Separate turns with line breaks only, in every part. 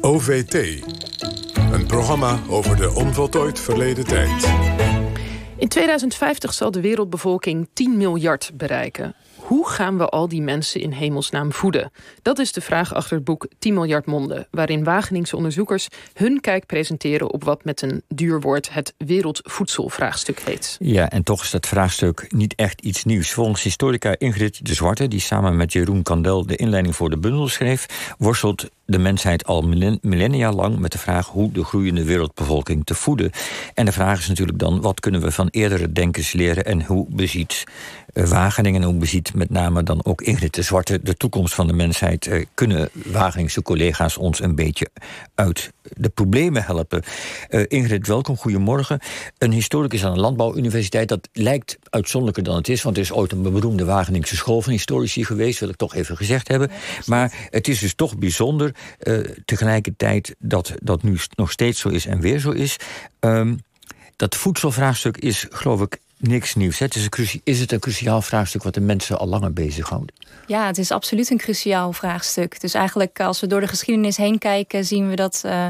OVT. Een programma over de onvoltooid verleden tijd.
In 2050 zal de wereldbevolking 10 miljard bereiken. Hoe gaan we al die mensen in hemelsnaam voeden? Dat is de vraag achter het boek 10 miljard monden... waarin Wageningse onderzoekers hun kijk presenteren... op wat met een duur woord het wereldvoedselvraagstuk heet.
Ja, en toch is dat vraagstuk niet echt iets nieuws. Volgens historica Ingrid de Zwarte... die samen met Jeroen Kandel de inleiding voor de bundel schreef... worstelt de mensheid al millennia lang met de vraag hoe de groeiende wereldbevolking te voeden. En de vraag is natuurlijk dan: wat kunnen we van eerdere denkers leren en hoe beziet uh, Wageningen en hoe beziet met name dan ook Ingrid de Zwarte de toekomst van de mensheid? Uh, kunnen Wageningse collega's ons een beetje uit de problemen helpen? Uh, Ingrid, welkom, goedemorgen. Een historicus aan de Landbouwuniversiteit, dat lijkt uitzonderlijker dan het is, want er is ooit een beroemde Wageningse school van historici geweest, wil ik toch even gezegd hebben. Maar het is dus toch bijzonder uh, tegelijkertijd dat dat nu nog steeds zo is en weer zo is. Um, dat voedselvraagstuk is, geloof ik, niks nieuws. Het is, is het een cruciaal vraagstuk wat de mensen al langer bezighoudt?
Ja, het is absoluut een cruciaal vraagstuk. Dus eigenlijk als we door de geschiedenis heen kijken, zien we dat uh,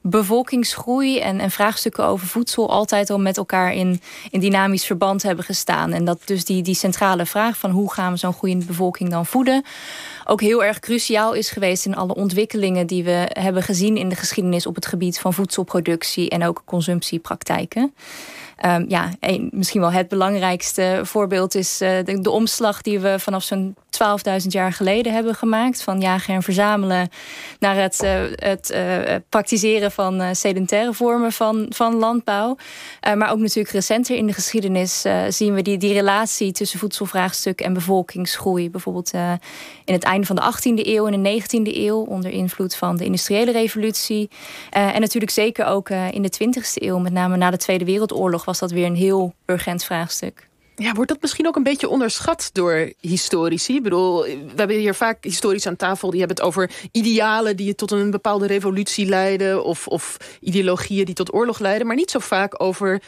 bevolkingsgroei en, en, vraagstukken over voedsel altijd al met elkaar in, in dynamisch verband hebben gestaan. En dat dus die, die centrale vraag van hoe gaan we zo'n groeiende bevolking dan voeden, ook heel erg cruciaal is geweest in alle ontwikkelingen die we hebben gezien in de geschiedenis op het gebied van voedselproductie en ook consumptiepraktijken. Um, ja, misschien wel het belangrijkste voorbeeld is uh, de, de, omslag die we vanaf zo'n 12.000 jaar geleden hebben gemaakt. Van jagen en verzamelen naar het, uh, het uh, praktiseren van sedentaire vormen van, van landbouw. maar ook natuurlijk recenter in de geschiedenis zien we die, die relatie tussen voedselvraagstuk en bevolkingsgroei. Bijvoorbeeld in het einde van de 18e eeuw en de 19e eeuw onder invloed van de industriële revolutie. en natuurlijk zeker ook in de 20e eeuw, met name na de Tweede Wereldoorlog, was dat weer een heel urgent vraagstuk.
Ja, wordt dat misschien ook een beetje onderschat door historici? Ik bedoel, we hebben hier vaak historici aan tafel... die hebben het over idealen die tot een bepaalde revolutie leiden... of, of ideologieën die tot oorlog leiden... maar niet zo vaak over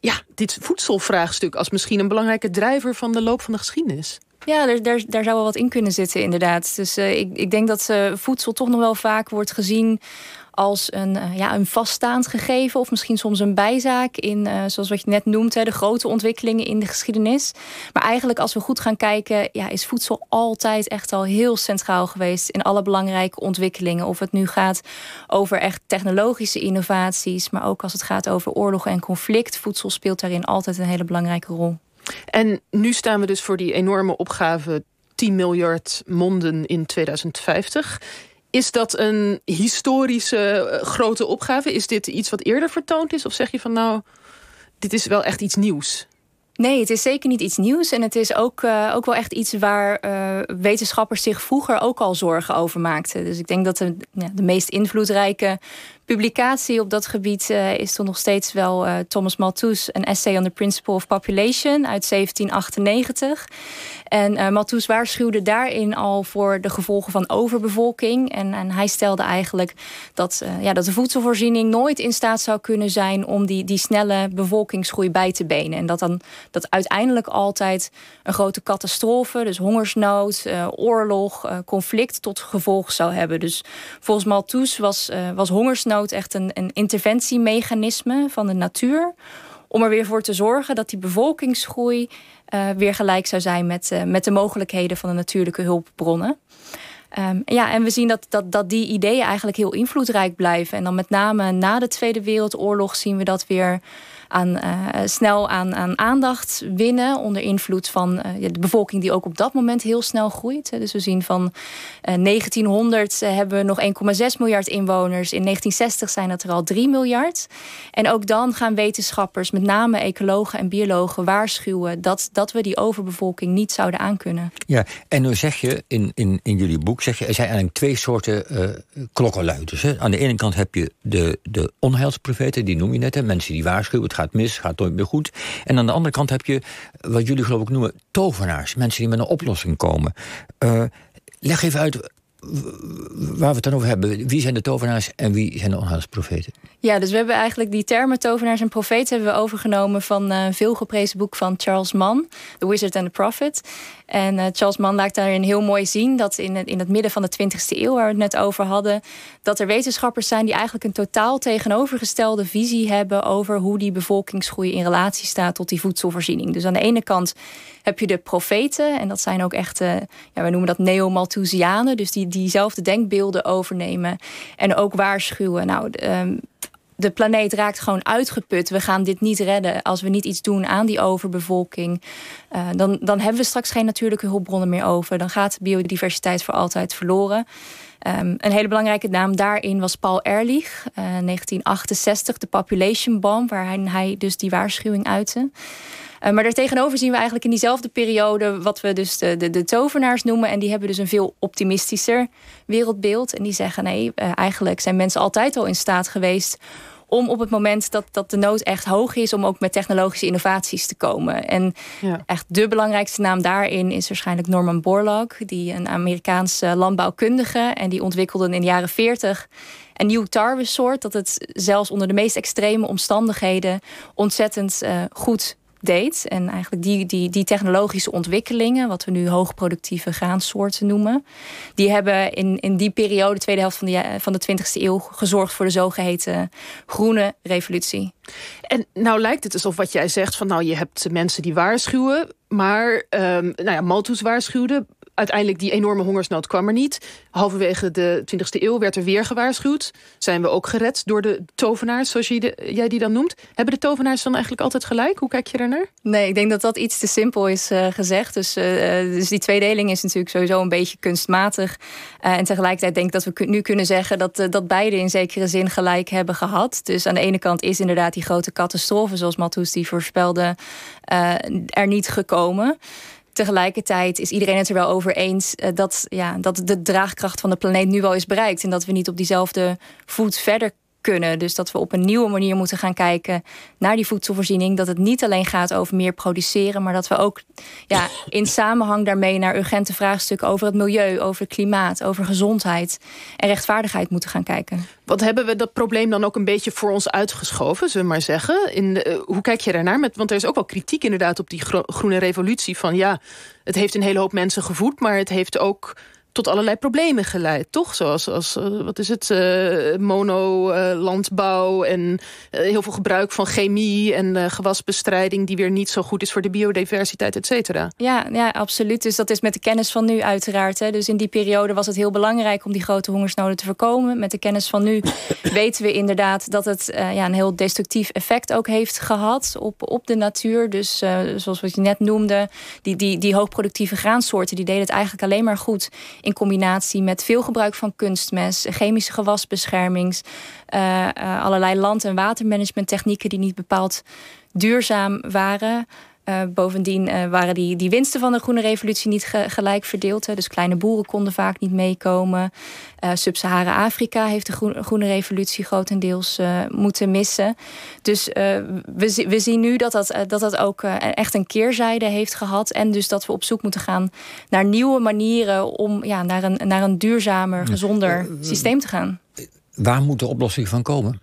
ja, dit voedselvraagstuk... als misschien een belangrijke drijver van de loop van de geschiedenis.
Ja, daar, daar, daar zou wel wat in kunnen zitten, inderdaad. Dus uh, ik, ik denk dat uh, voedsel toch nog wel vaak wordt gezien als een, uh, ja, een vaststaand gegeven of misschien soms een bijzaak in, uh, zoals wat je net noemt, de grote ontwikkelingen in de geschiedenis. Maar eigenlijk als we goed gaan kijken, ja, is voedsel altijd echt al heel centraal geweest in alle belangrijke ontwikkelingen. Of het nu gaat over echt technologische innovaties, maar ook als het gaat over oorlog en conflict. Voedsel speelt daarin altijd een hele belangrijke rol.
En nu staan we dus voor die enorme opgave 10 miljard monden in 2050. Is dat een historische uh, grote opgave? Is dit iets wat eerder vertoond is? Of zeg je van nou, dit is wel echt iets nieuws?
Nee, het is zeker niet iets nieuws. En het is ook, uh, ook wel echt iets waar uh, wetenschappers zich vroeger ook al zorgen over maakten. Dus ik denk dat de, ja, de meest invloedrijke publicatie op dat gebied uh, is toch nog steeds wel uh, Thomas Malthus, een essay on the principle of population uit 1798. En uh, Malthus waarschuwde daarin al voor de gevolgen van overbevolking. En, en hij stelde eigenlijk dat, ja, dat de voedselvoorziening nooit in staat zou kunnen zijn om die, die snelle bevolkingsgroei bij te benen. En dat dan dat uiteindelijk altijd een grote catastrofe, dus hongersnood, oorlog, conflict tot gevolg zou hebben. Dus volgens Malthus was, was hongersnood echt een, een interventiemechanisme van de natuur. Om er weer voor te zorgen dat die bevolkingsgroei uh, weer gelijk zou zijn met, uh, met de mogelijkheden van de natuurlijke hulpbronnen. Um, ja, en we zien dat, dat, dat die ideeën eigenlijk heel invloedrijk blijven. En dan met name na de Tweede Wereldoorlog zien we dat weer aan, uh, snel aan, aan aandacht winnen. Onder invloed van uh, de bevolking die ook op dat moment heel snel groeit. Dus we zien van uh, eh, 1900 hebben we nog 1,6 miljard inwoners. In 1960 zijn dat er al 3 miljard. En ook dan gaan wetenschappers, met name ecologen en biologen, waarschuwen dat, dat we die overbevolking niet zouden aankunnen.
Ja, en nu zeg je in, in, in jullie boek, zeg je, er zijn eigenlijk twee soorten klokkenluiders. Hè? Aan de ene kant heb je de, de onheilsprofeten, die noem je net, hè? mensen die waarschuwen, het gaat mis, gaat nooit meer goed. En aan de andere kant heb je, wat jullie geloof ik noemen, tovenaars. Mensen die met een oplossing komen. Uh, leg even uit, waar we het dan over hebben. Wie zijn de tovenaars en wie zijn de onheilsprofeten?
Ja, dus we hebben eigenlijk die termen tovenaars en profeten hebben we overgenomen van een veel geprezen boek van Charles Mann, The Wizard and the Prophet. En uh, Charles Mann laat daarin heel mooi zien dat in het, in het midden van de 20e eeuw, waar we het net over hadden, dat er wetenschappers zijn die eigenlijk een totaal tegenovergestelde visie hebben over hoe die bevolkingsgroei in relatie staat tot die voedselvoorziening. Dus aan de ene kant heb je de profeten, en dat zijn ook echt, uh, ja, wij noemen dat neo-Malthusianen, dus die diezelfde denkbeelden overnemen en ook waarschuwen. Nou, um, de planeet raakt gewoon uitgeput. We gaan dit niet redden als we niet iets doen aan die overbevolking. Uh, dan, dan hebben we straks geen natuurlijke hulpbronnen meer over. Dan gaat biodiversiteit voor altijd verloren. Um, een hele belangrijke naam daarin was Paul Ehrlich, uh, 1968, de Population Bomb, waar hij, hij dus die waarschuwing uitte. Uh, maar daartegenover zien we eigenlijk in diezelfde periode wat we dus de, de, de, tovenaars noemen. En die hebben dus een veel optimistischer wereldbeeld. En die zeggen nee, uh, eigenlijk zijn mensen altijd al in staat geweest om op het moment dat, dat de nood echt hoog is... om ook met technologische innovaties te komen. En ja. echt de belangrijkste naam daarin is waarschijnlijk Norman Borlaug... die een Amerikaanse landbouwkundige... en die ontwikkelde in de jaren 40 een nieuw tarwesoort... dat het zelfs onder de meest extreme omstandigheden... ontzettend uh, goed deed. En eigenlijk die, die, die technologische ontwikkelingen, wat we nu hoogproductieve graansoorten noemen, die hebben in, in die periode, de tweede helft van de, van de 20e eeuw, gezorgd voor de zogeheten groene revolutie.
En nou lijkt het alsof wat jij zegt van nou je hebt mensen die waarschuwen, maar um, nou ja, Malthus waarschuwde, uiteindelijk die enorme hongersnood kwam er niet. Halverwege de 20e eeuw werd er weer gewaarschuwd. Zijn we ook gered door de tovenaars, zoals jij die dan noemt. Hebben de tovenaars dan eigenlijk altijd gelijk? Hoe kijk je daarnaar?
Nee, ik denk dat dat iets te simpel is uh, gezegd. Dus, uh, dus die tweedeling is natuurlijk sowieso een beetje kunstmatig. Uh, en tegelijkertijd denk ik dat we nu kunnen zeggen... dat, dat beide in zekere zin gelijk hebben gehad. Dus aan de ene kant is inderdaad die grote catastrofe... zoals Malthus die voorspelde, er niet gekomen tegelijkertijd is iedereen het er wel over eens uh, dat, ja, dat de draagkracht van de planeet nu wel is bereikt. En dat we niet op diezelfde voet verder kunnen. Dus dat we op een nieuwe manier moeten gaan kijken naar die voedselvoorziening. Dat het niet alleen gaat over meer produceren, maar dat we ook ja, in samenhang daarmee naar urgente vraagstukken over het milieu, over het klimaat, over gezondheid en rechtvaardigheid moeten gaan kijken.
Wat hebben we dat probleem dan ook een beetje voor ons uitgeschoven, zullen we maar zeggen? In de, uh, hoe kijk je daarnaar? Met, want er is ook wel kritiek inderdaad op die groene revolutie. Van ja, het heeft een hele hoop mensen gevoed, maar het heeft ook tot allerlei problemen geleid, toch? Zoals, als, uh, wat is het, uh, monolandbouw uh, en heel veel gebruik van chemie en gewasbestrijding die weer niet zo goed is voor de biodiversiteit, et cetera.
Ja, ja, absoluut. Dus dat is met de kennis van nu uiteraard. Hè. Dus in die periode was het heel belangrijk om die grote hongersnoden te voorkomen. Met de kennis van nu weten we inderdaad dat het ja, een heel destructief effect ook heeft gehad op, op de natuur. Dus zoals wat je net noemde, die, die, die hoogproductieve graansoorten, die deden het eigenlijk alleen maar goed in combinatie met veel gebruik van kunstmest, chemische gewasbeschermings, uh, uh, allerlei land- en watermanagementtechnieken die niet bepaald duurzaam waren. Uh, bovendien uh, waren die, die winsten van de groene revolutie niet ge gelijk verdeeld. Hè. Dus kleine boeren konden vaak niet meekomen. Uh, Sub-Sahara-Afrika heeft de groene, groene revolutie grotendeels moeten missen. Dus we, we zien nu dat dat, dat, dat ook echt een keerzijde heeft gehad. En dus dat we op zoek moeten gaan naar nieuwe manieren om ja, naar, een, naar een duurzamer, gezonder systeem te gaan.
Waar moet de oplossing van komen?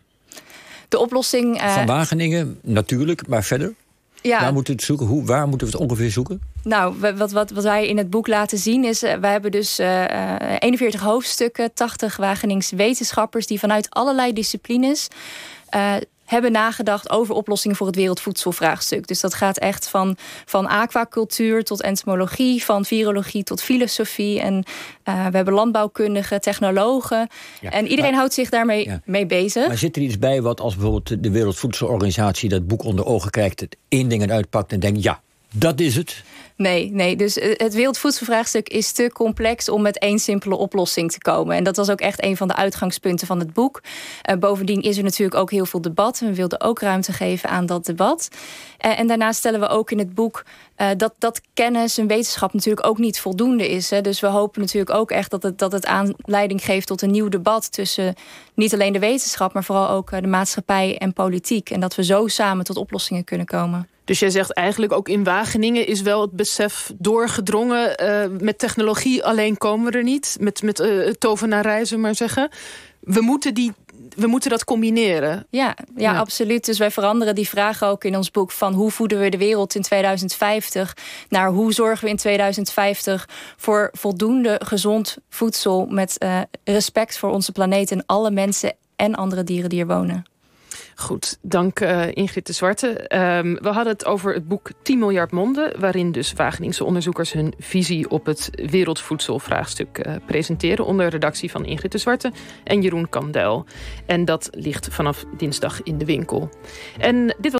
De oplossing.
Van Wageningen, natuurlijk, maar verder? Ja. Waar moeten we het zoeken? Hoe, waar moeten we het ongeveer zoeken?
Nou, wat, wat, wat wij in het boek laten zien is... Uh, wij hebben dus uh, 41 hoofdstukken, 80 Wagenings wetenschappers... die vanuit allerlei disciplines... Uh, hebben nagedacht over oplossingen voor het wereldvoedselvraagstuk. Dus dat gaat echt van, van aquacultuur tot entomologie, van virologie tot filosofie. En uh, we hebben landbouwkundigen, technologen. Ja, en iedereen maar, houdt zich daarmee ja. mee bezig.
Maar zit er iets bij wat als bijvoorbeeld de Wereldvoedselorganisatie dat boek onder ogen krijgt, het één ding uitpakt en denkt: ja, dat is het?
Nee, nee, dus eh, het wereldvoedselvraagstuk is te complex om met één simpele oplossing te komen. En dat was ook echt een van de uitgangspunten van het boek. Uh, bovendien is er natuurlijk ook heel veel debat. We wilden ook ruimte geven aan dat debat. Uh, en daarnaast stellen we ook in het boek dat, dat kennis en wetenschap natuurlijk ook niet voldoende is. Hè. Dus we hopen natuurlijk ook echt dat het, dat het aanleiding geeft tot een nieuw debat tussen niet alleen de wetenschap, maar vooral ook de maatschappij en politiek. En dat we zo samen tot oplossingen kunnen komen.
Dus jij zegt eigenlijk ook in Wageningen is wel het besef doorgedrongen. Uh, met technologie alleen komen we er niet. Met, met uh, tovenarij, maar zeggen. We moeten die we moeten dat combineren.
Ja, ja, ja, absoluut. Dus wij veranderen die vragen ook in ons boek... van hoe voeden we de wereld in 2050... naar hoe zorgen we in 2050 voor voldoende gezond voedsel... met uh, respect voor onze planeet en alle mensen en andere dieren die er wonen.
Goed, dank uh, Ingrid de Zwarte. Um, we hadden het over het boek 10 miljard monden... waarin dus Wageningse onderzoekers hun visie op het wereldvoedselvraagstuk uh, presenteren... onder redactie van Ingrid de Zwarte en Jeroen Kandel. En dat ligt vanaf dinsdag in de winkel. En dit was